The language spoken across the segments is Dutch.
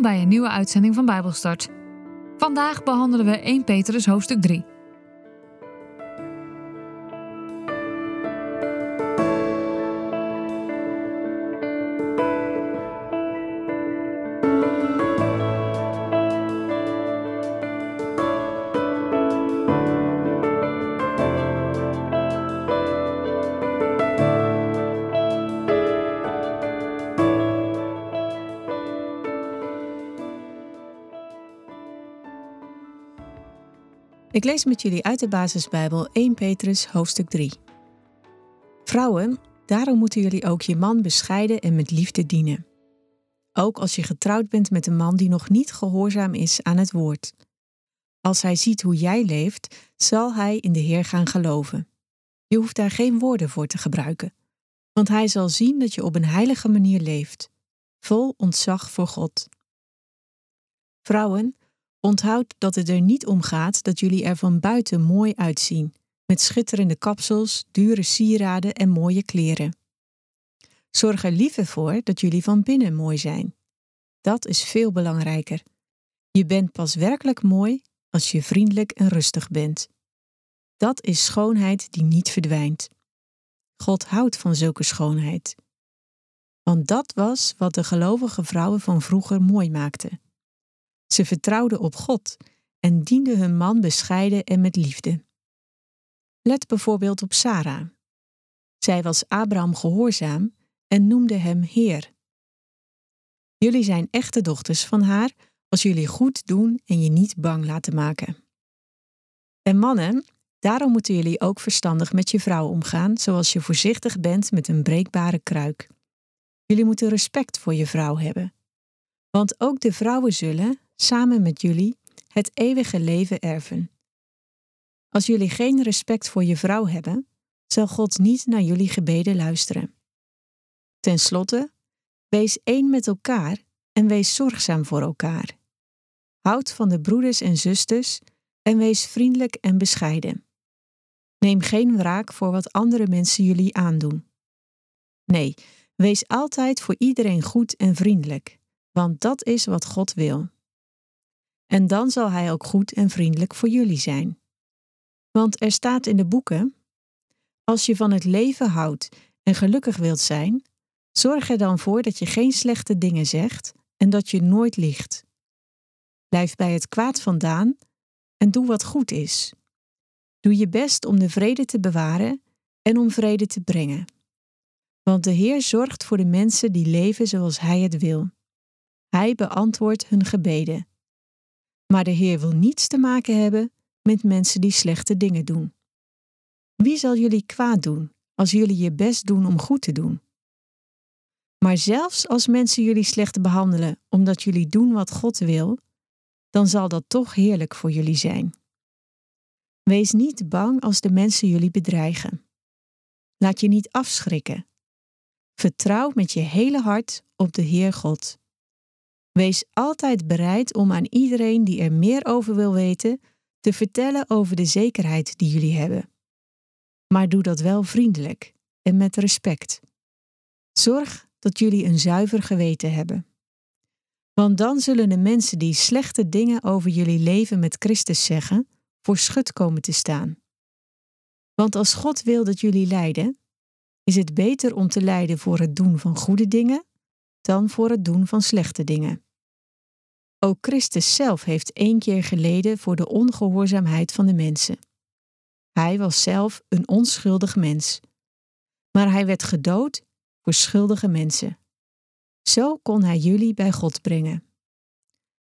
Bij een nieuwe uitzending van Bijbelstart. Vandaag behandelen we 1 Petrus hoofdstuk 3. Ik lees met jullie uit de basisbijbel 1 Petrus hoofdstuk 3. Vrouwen, daarom moeten jullie ook je man bescheiden en met liefde dienen. Ook als je getrouwd bent met een man die nog niet gehoorzaam is aan het woord. Als hij ziet hoe jij leeft, zal hij in de Heer gaan geloven. Je hoeft daar geen woorden voor te gebruiken, want hij zal zien dat je op een heilige manier leeft, vol ontzag voor God. Vrouwen, Onthoud dat het er niet om gaat dat jullie er van buiten mooi uitzien, met schitterende kapsels, dure sieraden en mooie kleren. Zorg er liever voor dat jullie van binnen mooi zijn. Dat is veel belangrijker. Je bent pas werkelijk mooi als je vriendelijk en rustig bent. Dat is schoonheid die niet verdwijnt. God houdt van zulke schoonheid. Want dat was wat de gelovige vrouwen van vroeger mooi maakte. Ze vertrouwden op God en dienden hun man bescheiden en met liefde. Let bijvoorbeeld op Sarah. Zij was Abraham gehoorzaam en noemde hem Heer. Jullie zijn echte dochters van haar als jullie goed doen en je niet bang laten maken. En mannen, daarom moeten jullie ook verstandig met je vrouw omgaan, zoals je voorzichtig bent met een breekbare kruik. Jullie moeten respect voor je vrouw hebben. Want ook de vrouwen zullen, samen met jullie, het eeuwige leven erven. Als jullie geen respect voor je vrouw hebben, zal God niet naar jullie gebeden luisteren. Ten slotte, wees één met elkaar en wees zorgzaam voor elkaar. Houd van de broeders en zusters en wees vriendelijk en bescheiden. Neem geen wraak voor wat andere mensen jullie aandoen. Nee, wees altijd voor iedereen goed en vriendelijk, want dat is wat God wil. En dan zal Hij ook goed en vriendelijk voor jullie zijn. Want er staat in de boeken: Als je van het leven houdt en gelukkig wilt zijn, zorg er dan voor dat je geen slechte dingen zegt en dat je nooit liegt. Blijf bij het kwaad vandaan en doe wat goed is. Doe je best om de vrede te bewaren en om vrede te brengen. Want de Heer zorgt voor de mensen die leven zoals Hij het wil. Hij beantwoordt hun gebeden. Maar de Heer wil niets te maken hebben met mensen die slechte dingen doen. Wie zal jullie kwaad doen als jullie je best doen om goed te doen? Maar zelfs als mensen jullie slecht behandelen omdat jullie doen wat God wil, dan zal dat toch heerlijk voor jullie zijn. Wees niet bang als de mensen jullie bedreigen. Laat je niet afschrikken. Vertrouw met je hele hart op de Heer God. Wees altijd bereid om aan iedereen die er meer over wil weten te vertellen over de zekerheid die jullie hebben. Maar doe dat wel vriendelijk en met respect. Zorg dat jullie een zuiver geweten hebben. Want dan zullen de mensen die slechte dingen over jullie leven met Christus zeggen, voor schut komen te staan. Want als God wil dat jullie lijden, is het beter om te lijden voor het doen van goede dingen dan voor het doen van slechte dingen. Ook Christus zelf heeft één keer geleden voor de ongehoorzaamheid van de mensen. Hij was zelf een onschuldig mens. Maar hij werd gedood voor schuldige mensen. Zo kon hij jullie bij God brengen.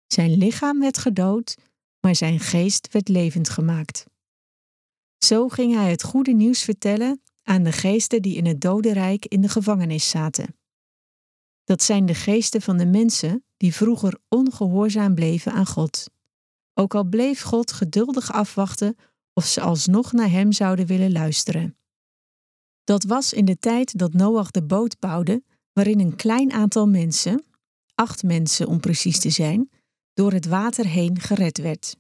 Zijn lichaam werd gedood, maar zijn geest werd levend gemaakt. Zo ging hij het goede nieuws vertellen aan de geesten die in het dodenrijk in de gevangenis zaten. Dat zijn de geesten van de mensen die vroeger ongehoorzaam bleven aan God. Ook al bleef God geduldig afwachten of ze alsnog naar Hem zouden willen luisteren. Dat was in de tijd dat Noach de boot bouwde, waarin een klein aantal mensen, acht mensen om precies te zijn, door het water heen gered werd.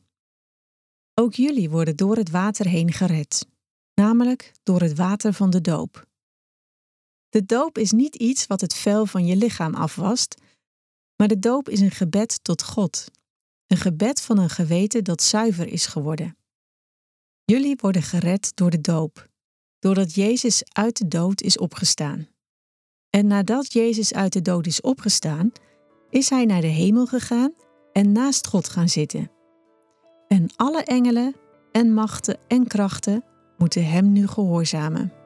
Ook jullie worden door het water heen gered, namelijk door het water van de doop. De doop is niet iets wat het vuil van je lichaam afwast, Maar de doop is een gebed tot God. Een gebed van een geweten dat zuiver is geworden. Jullie worden gered door de doop, doordat Jezus uit de dood is opgestaan. En nadat Jezus uit de dood is opgestaan, is hij naar de hemel gegaan en naast God gaan zitten. En alle engelen en machten en krachten moeten hem nu gehoorzamen.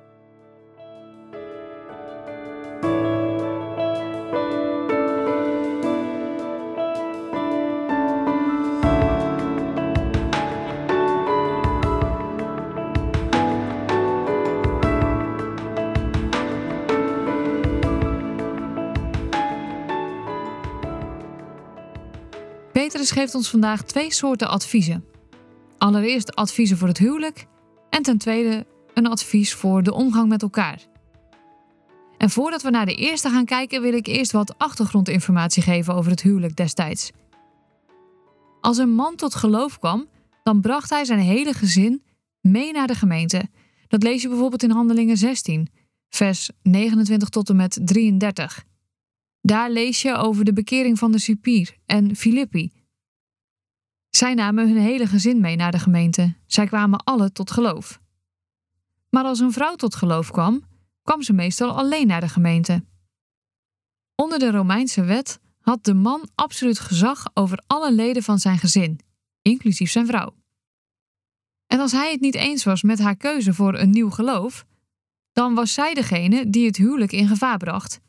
Geeft ons vandaag twee soorten adviezen. Allereerst adviezen voor het huwelijk en ten tweede een advies voor de omgang met elkaar. En voordat we naar de eerste gaan kijken, wil ik eerst wat achtergrondinformatie geven over het huwelijk destijds. Als een man tot geloof kwam, dan bracht hij zijn hele gezin mee naar de gemeente. Dat lees je bijvoorbeeld in Handelingen 16, vers 29 tot en met 33. Daar lees je over de bekering van de Cipier en Filippi. Zij namen hun hele gezin mee naar de gemeente. Zij kwamen alle tot geloof. Maar als een vrouw tot geloof kwam, kwam ze meestal alleen naar de gemeente. Onder de Romeinse wet had de man absoluut gezag over alle leden van zijn gezin, inclusief zijn vrouw. En als hij het niet eens was met haar keuze voor een nieuw geloof, dan was zij degene die het huwelijk in gevaar bracht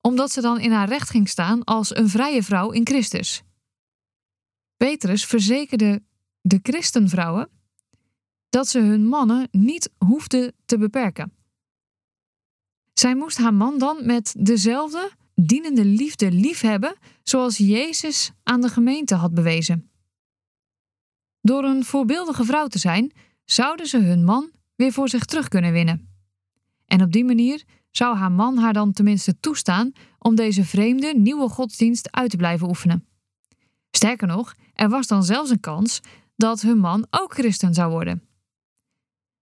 omdat ze dan in haar recht ging staan als een vrije vrouw in Christus. Petrus verzekerde de christenvrouwen dat ze hun mannen niet hoefden te beperken. Zij moest haar man dan met dezelfde dienende liefde liefhebben zoals Jezus aan de gemeente had bewezen. Door een voorbeeldige vrouw te zijn, zouden ze hun man weer voor zich terug kunnen winnen. En op die manier zou haar man haar dan tenminste toestaan om deze vreemde nieuwe godsdienst uit te blijven oefenen. Sterker nog, er was dan zelfs een kans dat hun man ook christen zou worden.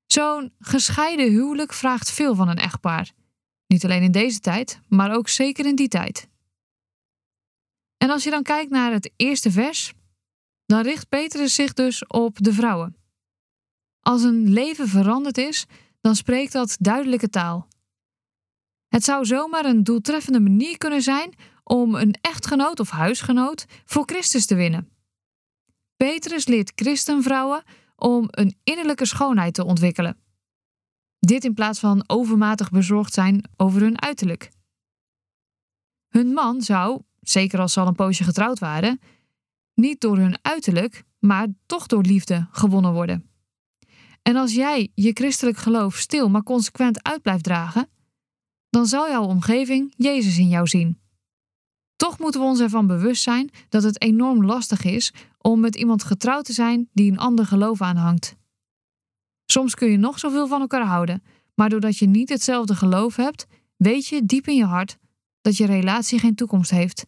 Zo'n gescheiden huwelijk vraagt veel van een echtpaar. Niet alleen in deze tijd, maar ook zeker in die tijd. En als je dan kijkt naar het eerste vers, dan richt Petrus zich dus op de vrouwen. Als een leven veranderd is, dan spreekt dat duidelijke taal. Het zou zomaar een doeltreffende manier kunnen zijn om een echtgenoot of huisgenoot voor Christus te winnen. Petrus leert christenvrouwen om een innerlijke schoonheid te ontwikkelen. Dit in plaats van overmatig bezorgd zijn over hun uiterlijk. Hun man zou, zeker als ze al een poosje getrouwd waren, niet door hun uiterlijk, maar toch door liefde gewonnen worden. En als jij je christelijk geloof stil maar consequent uit blijft dragen, dan zal jouw omgeving Jezus in jou zien. Toch moeten we ons ervan bewust zijn dat het enorm lastig is om met iemand getrouwd te zijn die een ander geloof aanhangt. Soms kun je nog zoveel van elkaar houden, maar doordat je niet hetzelfde geloof hebt, weet je diep in je hart dat je relatie geen toekomst heeft.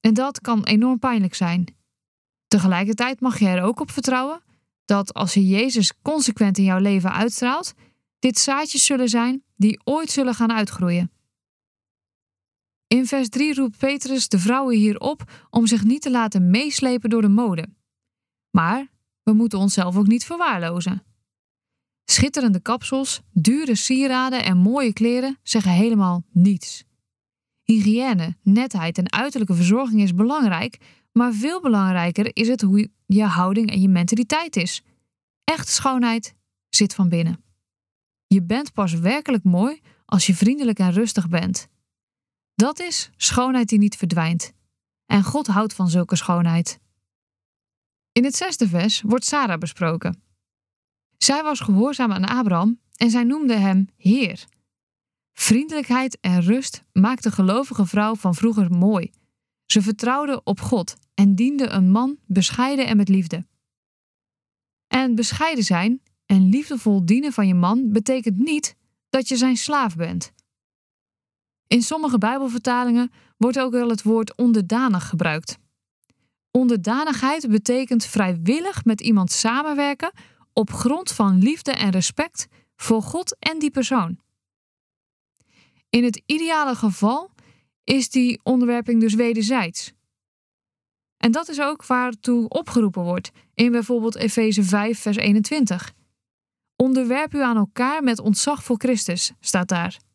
En dat kan enorm pijnlijk zijn. Tegelijkertijd mag je er ook op vertrouwen dat als je Jezus consequent in jouw leven uitstraalt, dit zaadjes zullen zijn die ooit zullen gaan uitgroeien. In vers 3 roept Petrus de vrouwen hier op om zich niet te laten meeslepen door de mode. Maar we moeten onszelf ook niet verwaarlozen. Schitterende kapsels, dure sieraden en mooie kleren zeggen helemaal niets. Hygiëne, netheid en uiterlijke verzorging is belangrijk, maar veel belangrijker is het hoe je houding en je mentaliteit is. Echte schoonheid zit van binnen. Je bent pas werkelijk mooi als je vriendelijk en rustig bent. Dat is schoonheid die niet verdwijnt. En God houdt van zulke schoonheid. In het zesde vers wordt Sarah besproken. Zij was gehoorzaam aan Abraham en zij noemde hem Heer. Vriendelijkheid en rust maakte de gelovige vrouw van vroeger mooi. Ze vertrouwde op God en diende een man bescheiden en met liefde. En bescheiden zijn en liefdevol dienen van je man betekent niet dat je zijn slaaf bent. In sommige Bijbelvertalingen wordt ook wel het woord onderdanig gebruikt. Onderdanigheid betekent vrijwillig met iemand samenwerken op grond van liefde en respect voor God en die persoon. In het ideale geval is die onderwerping dus wederzijds. En dat is ook waartoe opgeroepen wordt in bijvoorbeeld Efeze 5, vers 21. Onderwerp u aan elkaar met ontzag voor Christus, staat daar.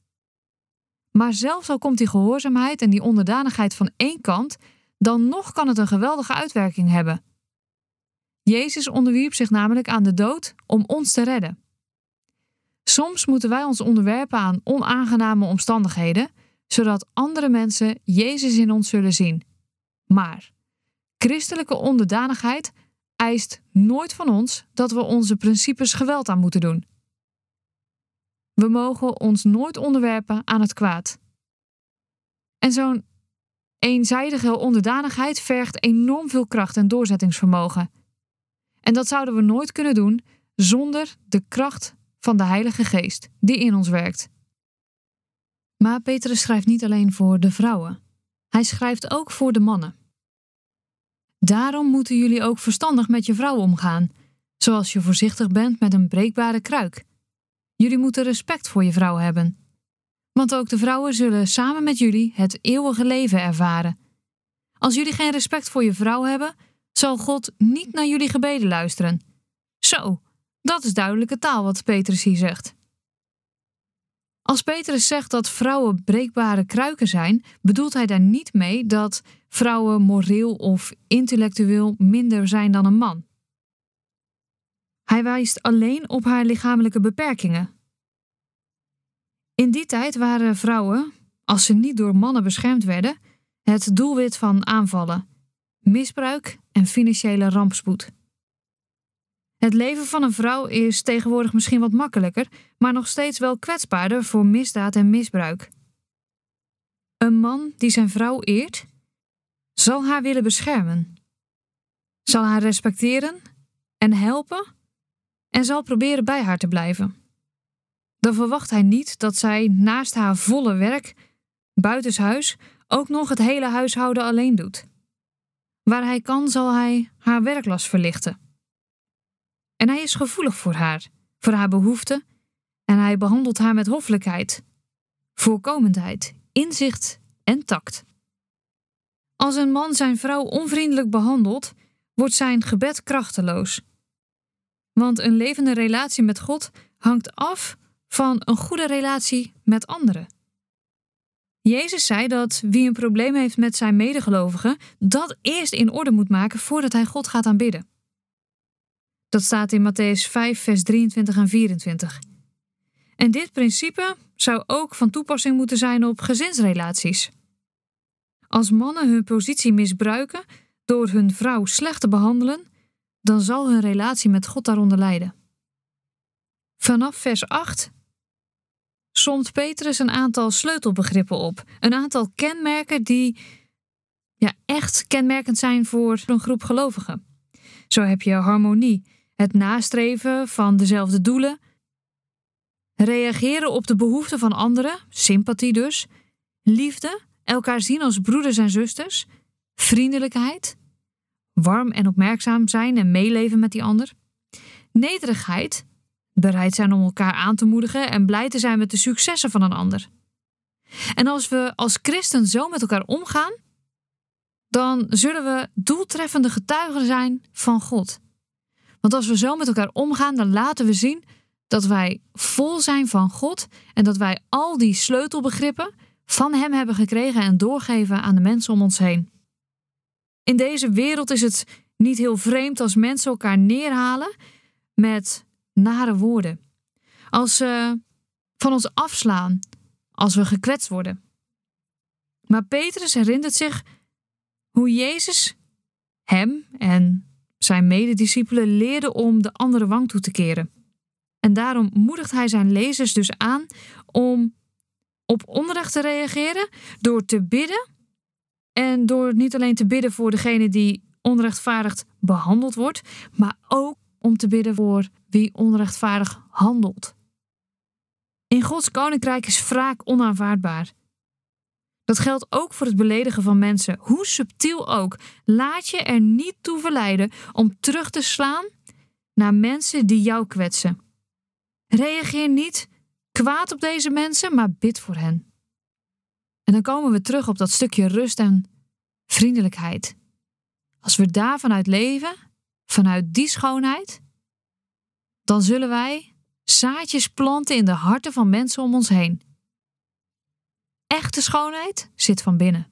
Maar zelfs al komt die gehoorzaamheid en die onderdanigheid van één kant, dan nog kan het een geweldige uitwerking hebben. Jezus onderwierp zich namelijk aan de dood om ons te redden. Soms moeten wij ons onderwerpen aan onaangename omstandigheden, zodat andere mensen Jezus in ons zullen zien. Maar christelijke onderdanigheid eist nooit van ons dat we onze principes geweld aan moeten doen. We mogen ons nooit onderwerpen aan het kwaad. En zo'n eenzijdige onderdanigheid vergt enorm veel kracht en doorzettingsvermogen. En dat zouden we nooit kunnen doen zonder de kracht van de Heilige Geest die in ons werkt. Maar Petrus schrijft niet alleen voor de vrouwen, hij schrijft ook voor de mannen. Daarom moeten jullie ook verstandig met je vrouw omgaan, zoals je voorzichtig bent met een breekbare kruik. Jullie moeten respect voor je vrouw hebben. Want ook de vrouwen zullen samen met jullie het eeuwige leven ervaren. Als jullie geen respect voor je vrouw hebben, zal God niet naar jullie gebeden luisteren. Zo, dat is duidelijke taal wat Petrus hier zegt. Als Petrus zegt dat vrouwen breekbare kruiken zijn, bedoelt hij daar niet mee dat vrouwen moreel of intellectueel minder zijn dan een man. Hij wijst alleen op haar lichamelijke beperkingen. In die tijd waren vrouwen, als ze niet door mannen beschermd werden, het doelwit van aanvallen, misbruik en financiële rampspoed. Het leven van een vrouw is tegenwoordig misschien wat makkelijker, maar nog steeds wel kwetsbaarder voor misdaad en misbruik. Een man die zijn vrouw eert, zal haar willen beschermen, zal haar respecteren en helpen en zal proberen bij haar te blijven. Dan verwacht hij niet dat zij naast haar volle werk buitenshuis ook nog het hele huishouden alleen doet. Waar hij kan, zal hij haar werklast verlichten. En hij is gevoelig voor haar, voor haar behoeften, en hij behandelt haar met hoffelijkheid, voorkomendheid, inzicht en tact. Als een man zijn vrouw onvriendelijk behandelt, wordt zijn gebed krachteloos. Want een levende relatie met God hangt af van een goede relatie met anderen. Jezus zei dat wie een probleem heeft met zijn medegelovigen, dat eerst in orde moet maken voordat hij God gaat aanbidden. Dat staat in Matthäus 5, vers 23 en 24. En dit principe zou ook van toepassing moeten zijn op gezinsrelaties. Als mannen hun positie misbruiken door hun vrouw slecht te behandelen, dan zal hun relatie met God daaronder lijden. Vanaf vers 8 somt Petrus een aantal sleutelbegrippen op, een aantal kenmerken die ja, echt kenmerkend zijn voor een groep gelovigen. Zo heb je harmonie, het nastreven van dezelfde doelen, reageren op de behoeften van anderen, sympathie dus, liefde, elkaar zien als broeders en zusters, vriendelijkheid, warm en opmerkzaam zijn en meeleven met die ander, nederigheid, bereid zijn om elkaar aan te moedigen en blij te zijn met de successen van een ander. En als we als christen zo met elkaar omgaan, dan zullen we doeltreffende getuigen zijn van God. Want als we zo met elkaar omgaan, dan laten we zien dat wij vol zijn van God en dat wij al die sleutelbegrippen van Hem hebben gekregen en doorgeven aan de mensen om ons heen. In deze wereld is het niet heel vreemd als mensen elkaar neerhalen met nare woorden. Als ze van ons afslaan, als we gekwetst worden. Maar Petrus herinnert zich hoe Jezus hem en zijn medediscipelen leerde om de andere wang toe te keren. En daarom moedigt hij zijn lezers dus aan om op onrecht te reageren door te bidden. En door niet alleen te bidden voor degene die onrechtvaardig behandeld wordt, maar ook om te bidden voor wie onrechtvaardig handelt. In Gods koninkrijk is wraak onaanvaardbaar. Dat geldt ook voor het beledigen van mensen, hoe subtiel ook. Laat je er niet toe verleiden om terug te slaan naar mensen die jou kwetsen. Reageer niet kwaad op deze mensen, maar bid voor hen. En dan komen we terug op dat stukje rust en vriendelijkheid. Als we daar vanuit leven, vanuit die schoonheid, dan zullen wij zaadjes planten in de harten van mensen om ons heen. Echte schoonheid zit van binnen.